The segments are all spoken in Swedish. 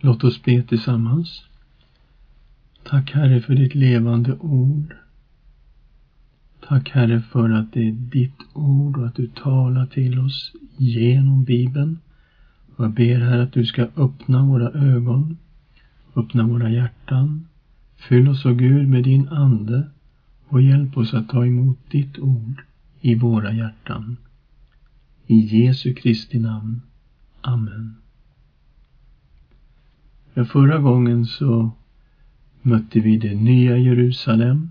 Låt oss be tillsammans. Tack Herre för ditt levande ord. Tack Herre för att det är ditt ord och att du talar till oss genom Bibeln. Och jag ber Herre att du ska öppna våra ögon, öppna våra hjärtan. Fyll oss, o Gud, med din Ande och hjälp oss att ta emot ditt ord i våra hjärtan. I Jesu Kristi namn. Amen. Ja, förra gången så mötte vi det nya Jerusalem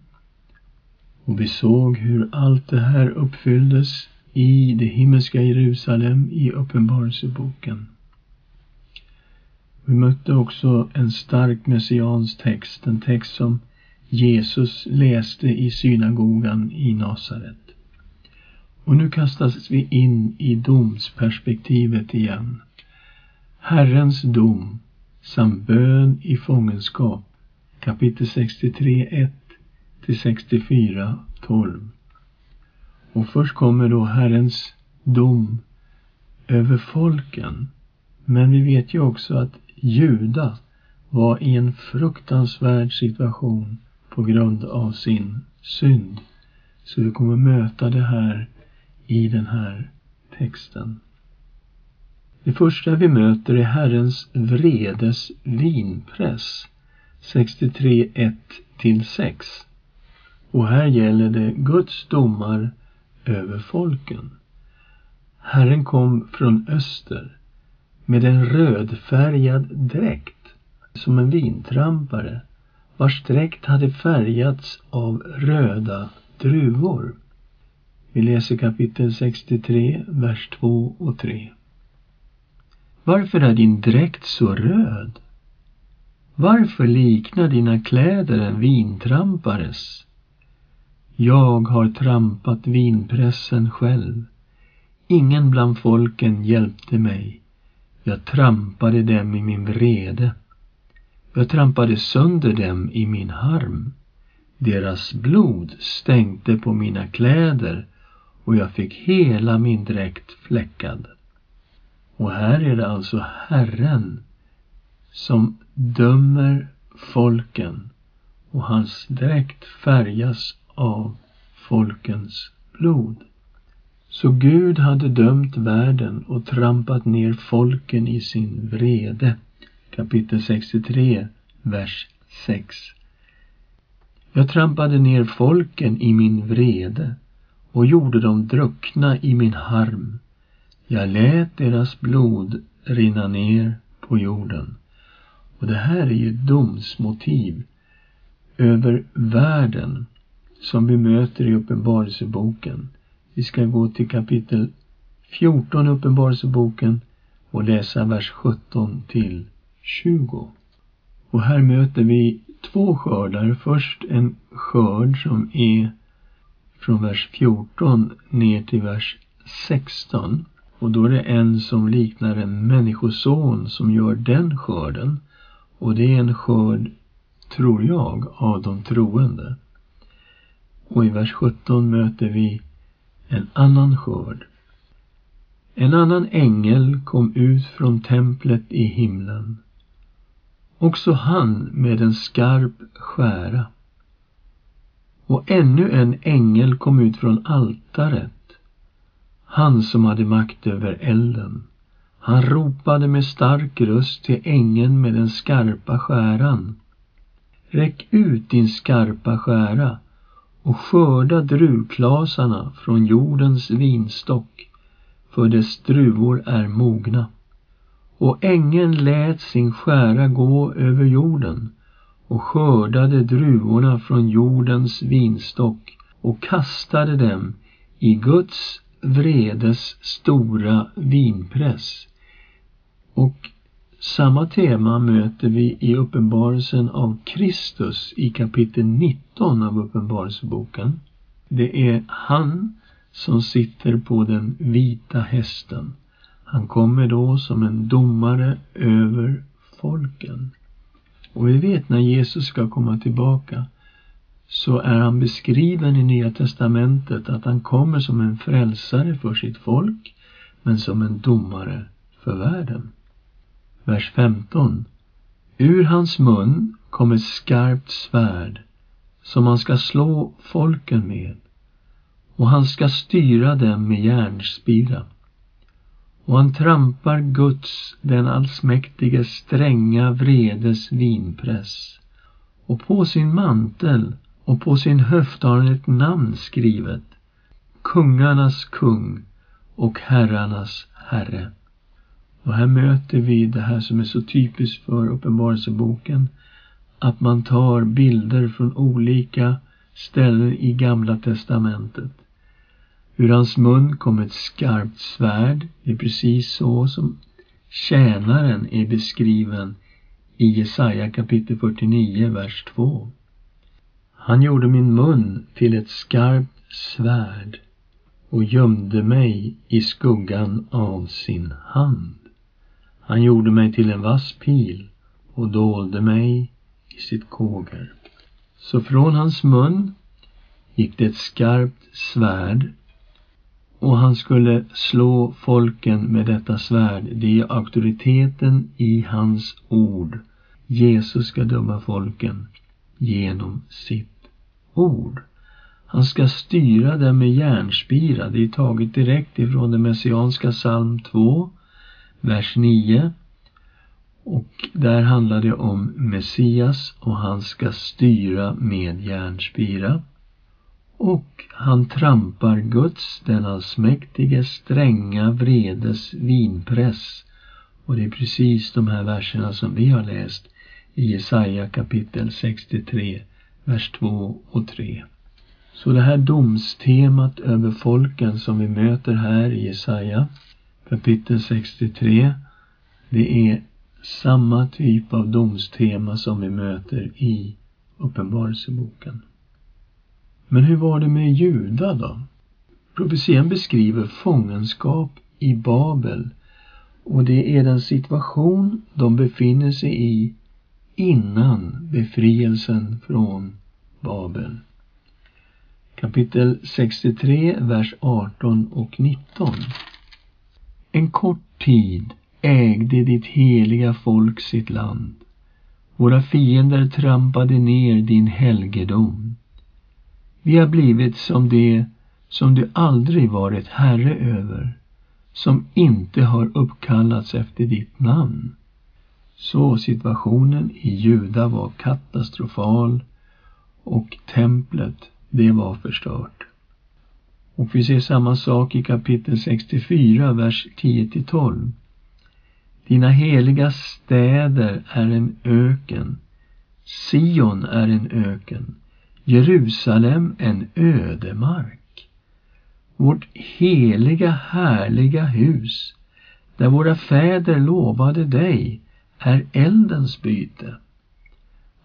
och vi såg hur allt det här uppfylldes i det himmelska Jerusalem i Uppenbarelseboken. Vi mötte också en stark messiansk text, en text som Jesus läste i synagogan i Nasaret. Och nu kastas vi in i domsperspektivet igen. Herrens dom samt bön i fångenskap kapitel 63 1 till 64 12. Och först kommer då Herrens dom över folken. Men vi vet ju också att Juda var i en fruktansvärd situation på grund av sin synd. Så vi kommer möta det här i den här texten. Det första vi möter är Herrens vredes vinpress 63 1-6, Och här gäller det Guds domar över folken. Herren kom från öster med en rödfärgad dräkt som en vintrampare vars dräkt hade färgats av röda druvor. Vi läser kapitel 63, vers 2 och 3. Varför är din dräkt så röd? Varför liknar dina kläder en vintrampares? Jag har trampat vinpressen själv. Ingen bland folken hjälpte mig. Jag trampade dem i min vrede. Jag trampade sönder dem i min harm. Deras blod stänkte på mina kläder och jag fick hela min dräkt fläckad. Och här är det alltså Herren som dömer folken och hans dräkt färgas av folkens blod. Så Gud hade dömt världen och trampat ner folken i sin vrede. Kapitel 63, vers 6. Jag trampade ner folken i min vrede och gjorde dem druckna i min harm. Jag lät deras blod rinna ner på jorden. Och det här är ju domsmotiv över världen som vi möter i Uppenbarelseboken. Vi ska gå till kapitel 14 i Uppenbarelseboken och läsa vers 17 till 20. Och här möter vi två skördar. Först en skörd som är från vers 14 ner till vers 16. Och då är det en som liknar en människoson som gör den skörden. Och det är en skörd, tror jag, av de troende. Och i vers 17 möter vi en annan skörd. En annan ängel kom ut från templet i himlen. Också han med en skarp skära. Och ännu en ängel kom ut från altaret han som hade makt över elden. Han ropade med stark röst till ängeln med den skarpa skäran. Räck ut din skarpa skära och skörda druvklasarna från jordens vinstock, för dess druvor är mogna. Och ängeln lät sin skära gå över jorden och skördade druvorna från jordens vinstock och kastade dem i Guds vredes stora vinpress. Och samma tema möter vi i uppenbarelsen av Kristus i kapitel 19 av Uppenbarelseboken. Det är han som sitter på den vita hästen. Han kommer då som en domare över folken. Och vi vet när Jesus ska komma tillbaka så är han beskriven i Nya testamentet att han kommer som en frälsare för sitt folk men som en domare för världen. Vers 15. Ur hans mun kom ett skarpt svärd som han ska slå folken med och han ska styra dem med järnspira. Och han trampar Guds, den allsmäktige, stränga vredes vinpress. Och på sin mantel och på sin höft har han ett namn skrivet. Kungarnas kung och herrarnas herre. Och här möter vi det här som är så typiskt för Uppenbarelseboken. Att man tar bilder från olika ställen i Gamla testamentet. Ur hans mun kom ett skarpt svärd. Det är precis så som tjänaren är beskriven i Jesaja kapitel 49, vers 2. Han gjorde min mun till ett skarpt svärd och gömde mig i skuggan av sin hand. Han gjorde mig till en vass pil och dolde mig i sitt kåger. Så från hans mun gick det ett skarpt svärd och han skulle slå folken med detta svärd. Det är auktoriteten i hans ord. Jesus ska döma folken genom sitt ord. Han ska styra dem med järnspira. Det är taget direkt ifrån den messianska psalm 2, vers 9. Och där handlar det om Messias och han ska styra med järnspira. Och han trampar Guds, den allsmäktige, stränga vredes vinpress. Och det är precis de här verserna som vi har läst i Jesaja kapitel 63, vers 2 och 3. Så det här domstemat över folken som vi möter här i Jesaja kapitel 63, det är samma typ av domstema som vi möter i Uppenbarelseboken. Men hur var det med Juda då? Profetian beskriver fångenskap i Babel och det är den situation de befinner sig i innan befrielsen från Babel. Kapitel 63, vers 18 och 19. En kort tid ägde ditt heliga folk sitt land. Våra fiender trampade ner din helgedom. Vi har blivit som det som du aldrig varit herre över, som inte har uppkallats efter ditt namn. Så situationen i Juda var katastrofal och templet, det var förstört. Och vi ser samma sak i kapitel 64, vers 10 12. Dina heliga städer är en öken. Sion är en öken. Jerusalem en ödemark. Vårt heliga, härliga hus, där våra fäder lovade dig, är eldens byte.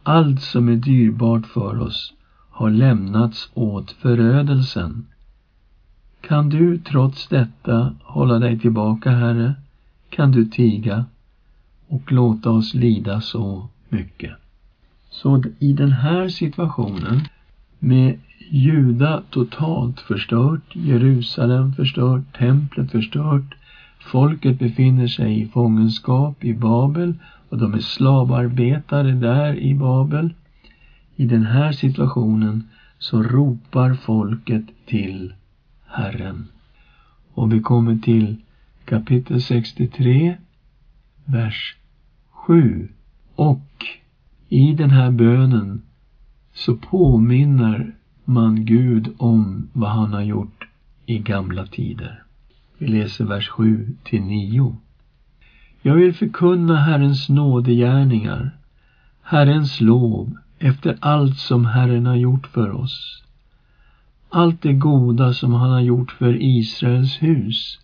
Allt som är dyrbart för oss har lämnats åt förödelsen. Kan du trots detta hålla dig tillbaka, Herre? Kan du tiga och låta oss lida så mycket? Så i den här situationen med Juda totalt förstört, Jerusalem förstört, templet förstört, folket befinner sig i fångenskap i Babel och de är slavarbetare där i Babel. I den här situationen så ropar folket till Herren. Och vi kommer till kapitel 63, vers 7. Och i den här bönen så påminner man Gud om vad han har gjort i gamla tider. Vi läser vers 7 till 9. Jag vill förkunna Herrens nådegärningar, Herrens lov efter allt som Herren har gjort för oss. Allt det goda som han har gjort för Israels hus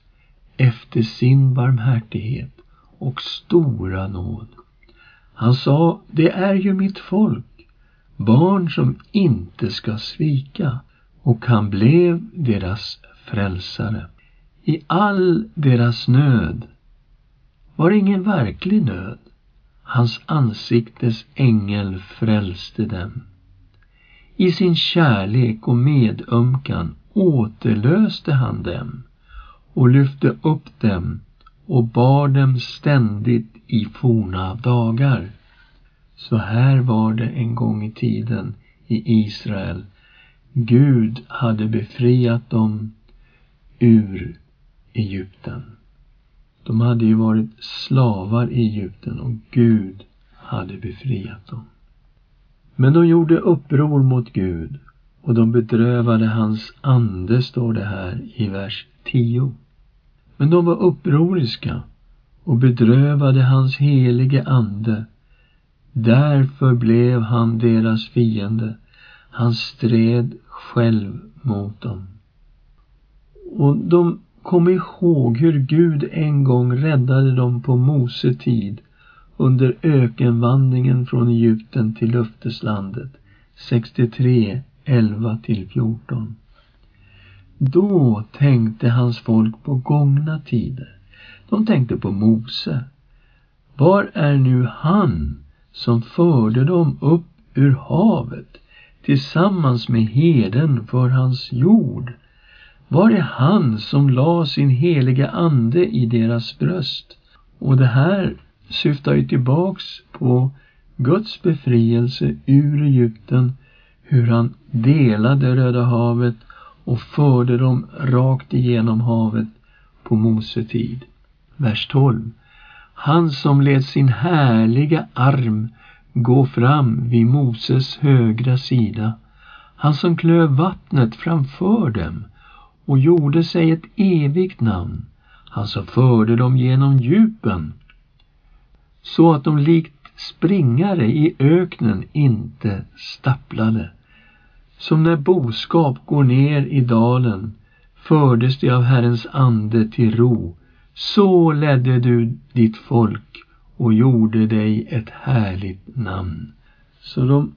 efter sin barmhärtighet och stora nåd. Han sa, det är ju mitt folk, barn som inte ska svika, och han blev deras frälsare. I all deras nöd var ingen verklig nöd. Hans ansiktes ängel frälste dem. I sin kärlek och medömkan återlöste han dem och lyfte upp dem och bar dem ständigt i forna dagar. Så här var det en gång i tiden i Israel. Gud hade befriat dem ur Egypten. De hade ju varit slavar i Egypten och Gud hade befriat dem. Men de gjorde uppror mot Gud och de bedrövade hans ande, står det här i vers 10. Men de var upproriska och bedrövade hans helige ande. Därför blev han deras fiende. Han stred själv mot dem. Och de kom ihåg hur Gud en gång räddade dem på Mose tid under ökenvandringen från Egypten till löfteslandet 63, 11 till 14. Då tänkte hans folk på gångna tider. De tänkte på Mose. Var är nu han som förde dem upp ur havet tillsammans med heden för hans jord? Var det han som la sin heliga ande i deras bröst? Och det här syftar ju tillbaks på Guds befrielse ur Egypten, hur han delade Röda havet och förde dem rakt igenom havet på Mose tid. Vers 12. Han som lät sin härliga arm gå fram vid Moses högra sida, han som klöv vattnet framför dem och gjorde sig ett evigt namn, han som förde dem genom djupen så att de likt springare i öknen inte stapplade. Som när boskap går ner i dalen fördes de av Herrens ande till ro. Så ledde du ditt folk och gjorde dig ett härligt namn. Så de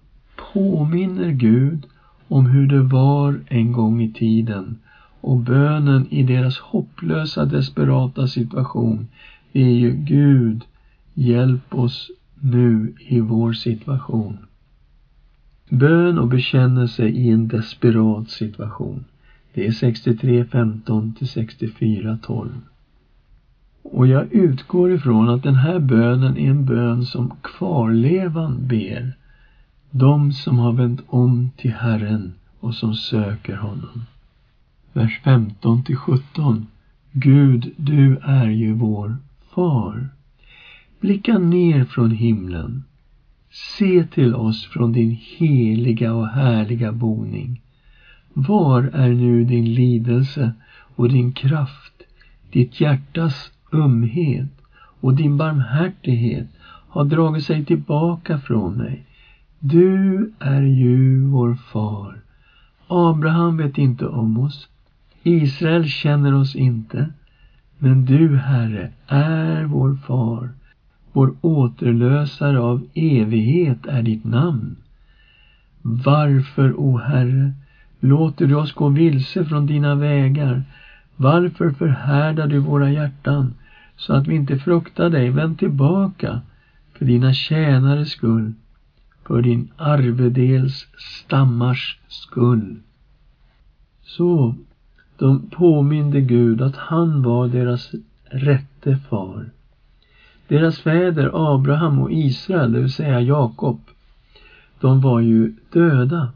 påminner Gud om hur det var en gång i tiden och bönen i deras hopplösa, desperata situation är ju Gud, Hjälp oss nu i vår situation. Bön och bekännelse i en desperat situation. Det är 63.15 till 64.12. Och jag utgår ifrån att den här bönen är en bön som kvarlevan ber. De som har vänt om till Herren och som söker honom. Vers 15 till 17. Gud, du är ju vår far. Blicka ner från himlen. Se till oss från din heliga och härliga boning. Var är nu din lidelse och din kraft, ditt hjärtas ömhet och din barmhärtighet har dragit sig tillbaka från mig. Du är ju vår far. Abraham vet inte om oss. Israel känner oss inte. Men du, Herre, är vår far vår återlösare av evighet är ditt namn. Varför, o Herre, låter du oss gå vilse från dina vägar? Varför förhärdar du våra hjärtan så att vi inte fruktar dig? Vänd tillbaka för dina tjänares skull, för din arvedels stammars skull. Så de påminde Gud att han var deras rätte far deras fäder Abraham och Israel, det vill säga Jakob, de var ju döda.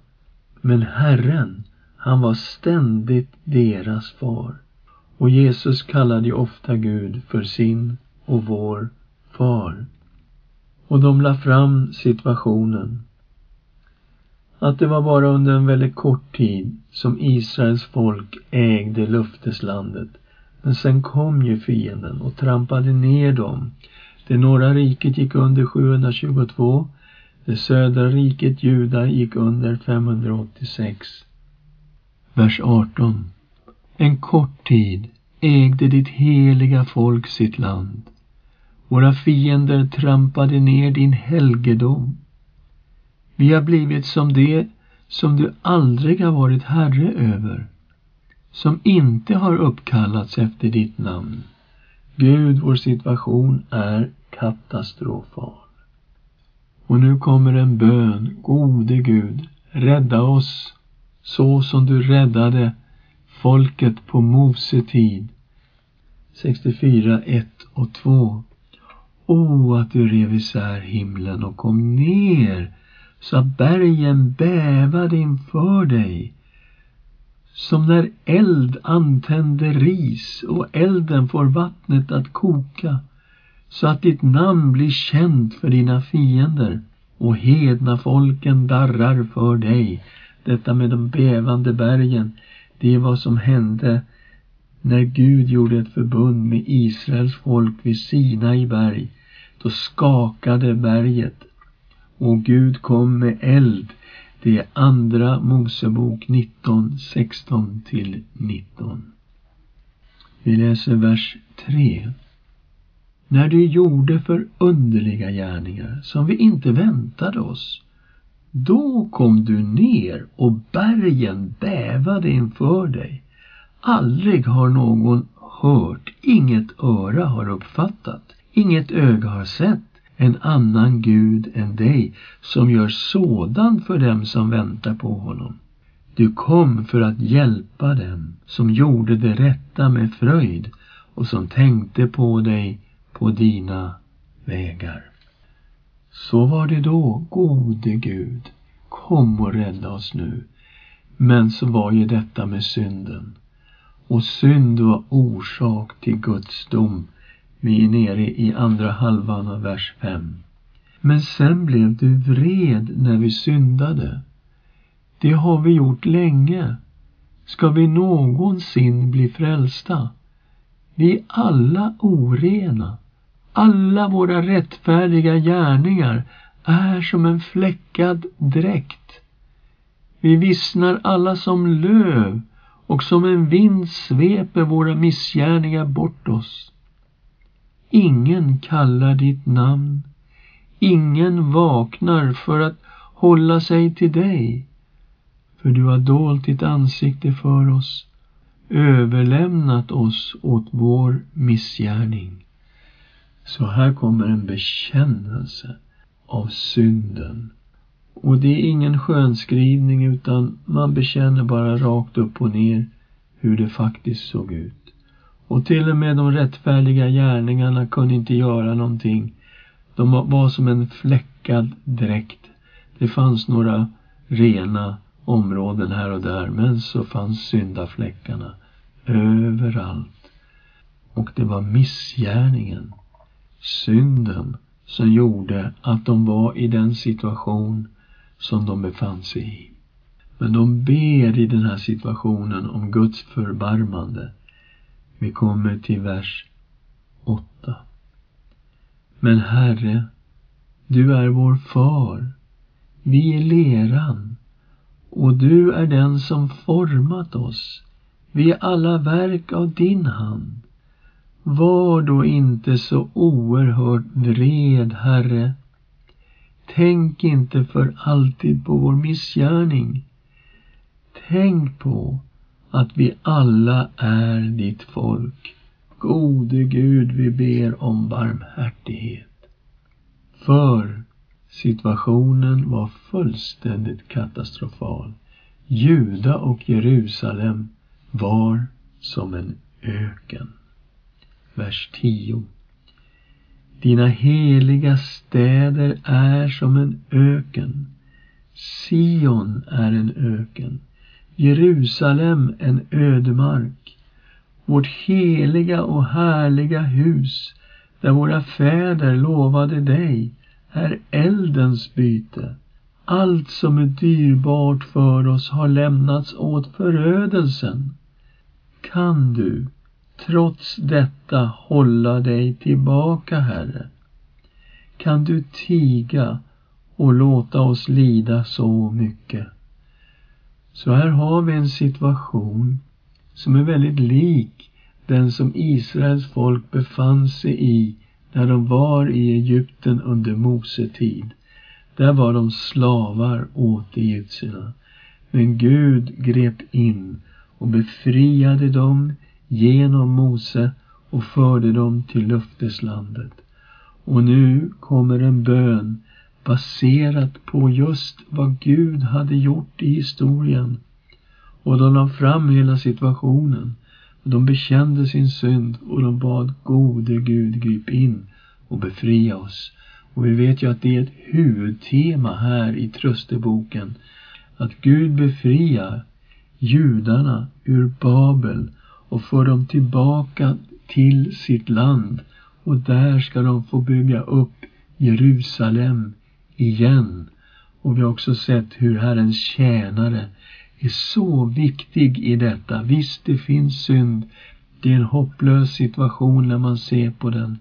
Men Herren, han var ständigt deras far. Och Jesus kallade ju ofta Gud för sin och vår far. Och de la fram situationen. Att det var bara under en väldigt kort tid som Israels folk ägde löfteslandet. Men sen kom ju fienden och trampade ner dem det norra riket gick under 722. Det södra riket, Juda, gick under 586. Vers 18. En kort tid ägde ditt heliga folk sitt land. Våra fiender trampade ner din helgedom. Vi har blivit som det som du aldrig har varit herre över, som inte har uppkallats efter ditt namn. Gud, vår situation är katastrofal. Och nu kommer en bön. Gode Gud, rädda oss så som du räddade folket på Mose tid. 64, 1 och 2. O, att du rev isär himlen och kom ner så att bergen bävade inför dig. Som när eld antänder ris och elden får vattnet att koka så att ditt namn blir känt för dina fiender och hedna folken darrar för dig. Detta med de bävande bergen, det är vad som hände när Gud gjorde ett förbund med Israels folk vid Sinai berg. Då skakade berget och Gud kom med eld. Det är andra Mosebok 19, 16 till 19. Vi läser vers 3 när du gjorde förunderliga gärningar som vi inte väntade oss. Då kom du ner och bergen bävade inför dig. Aldrig har någon hört, inget öra har uppfattat, inget öga har sett en annan Gud än dig som gör sådant för dem som väntar på honom. Du kom för att hjälpa dem som gjorde det rätta med fröjd och som tänkte på dig på dina vägar. Så var det då, gode Gud, kom och rädda oss nu. Men så var ju detta med synden. Och synd var orsak till Guds dom. Vi är nere i andra halvan av vers 5. Men sen blev du vred när vi syndade. Det har vi gjort länge. Ska vi någonsin bli frälsta? Vi är alla orena. Alla våra rättfärdiga gärningar är som en fläckad dräkt. Vi vissnar alla som löv och som en vind sveper våra missgärningar bort oss. Ingen kallar ditt namn. Ingen vaknar för att hålla sig till dig. För du har dolt ditt ansikte för oss, överlämnat oss åt vår missgärning. Så här kommer en bekännelse av synden. Och det är ingen skönskrivning utan man bekänner bara rakt upp och ner hur det faktiskt såg ut. Och till och med de rättfärdiga gärningarna kunde inte göra någonting. De var som en fläckad dräkt. Det fanns några rena områden här och där, men så fanns syndafläckarna överallt. Och det var missgärningen synden som gjorde att de var i den situation som de befann sig i. Men de ber i den här situationen om Guds förbarmande. Vi kommer till vers 8. Men Herre, du är vår far. Vi är leran och du är den som format oss. Vi är alla verk av din hand. Var då inte så oerhört vred, Herre. Tänk inte för alltid på vår missgärning. Tänk på att vi alla är ditt folk. Gode Gud, vi ber om barmhärtighet. För situationen var fullständigt katastrofal. Juda och Jerusalem var som en öken vers 10. Dina heliga städer är som en öken. Sion är en öken. Jerusalem en ödemark. Vårt heliga och härliga hus, där våra fäder lovade dig, är eldens byte. Allt som är dyrbart för oss har lämnats åt förödelsen. Kan du, trots detta hålla dig tillbaka, Herre? Kan du tiga och låta oss lida så mycket? Så här har vi en situation som är väldigt lik den som Israels folk befann sig i när de var i Egypten under Mose tid. Där var de slavar åt egyptierna. Men Gud grep in och befriade dem genom Mose och förde dem till löfteslandet. Och nu kommer en bön baserat på just vad Gud hade gjort i historien. Och de la fram hela situationen. De bekände sin synd och de bad gode Gud grip in och befria oss. Och vi vet ju att det är ett huvudtema här i trösteboken. Att Gud befriar judarna ur Babel och för dem tillbaka till sitt land. Och där ska de få bygga upp Jerusalem igen. Och vi har också sett hur Herrens tjänare är så viktig i detta. Visst, det finns synd. Det är en hopplös situation när man ser på den.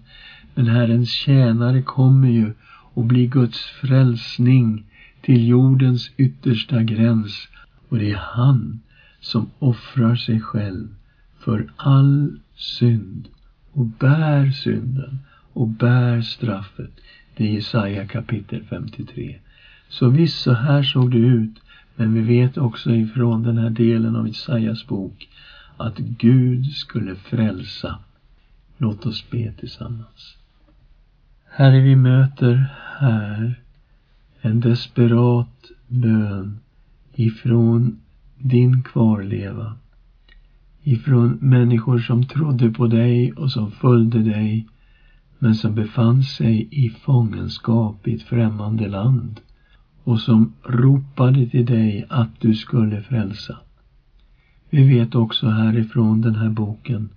Men Herrens tjänare kommer ju och blir Guds frälsning till jordens yttersta gräns. Och det är han som offrar sig själv för all synd och bär synden och bär straffet. Det är Jesaja kapitel 53. Så visst, så här såg det ut. Men vi vet också ifrån den här delen av Jesajas bok att Gud skulle frälsa. Låt oss be tillsammans. Herre, vi möter här en desperat bön ifrån din kvarleva. Ifrån människor som trodde på dig och som följde dig men som befann sig i fångenskap i ett främmande land och som ropade till dig att du skulle frälsa. Vi vet också härifrån den här boken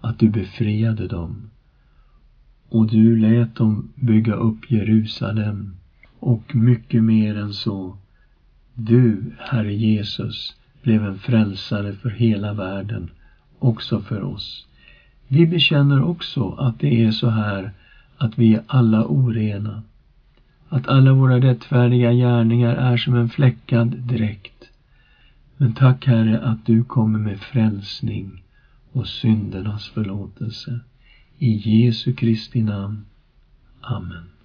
att du befriade dem och du lät dem bygga upp Jerusalem och mycket mer än så. Du, Herre Jesus, blev en frälsare för hela världen, också för oss. Vi bekänner också att det är så här att vi är alla orena, att alla våra rättfärdiga gärningar är som en fläckad dräkt. Men tack Herre att du kommer med frälsning och syndernas förlåtelse. I Jesu Kristi namn. Amen.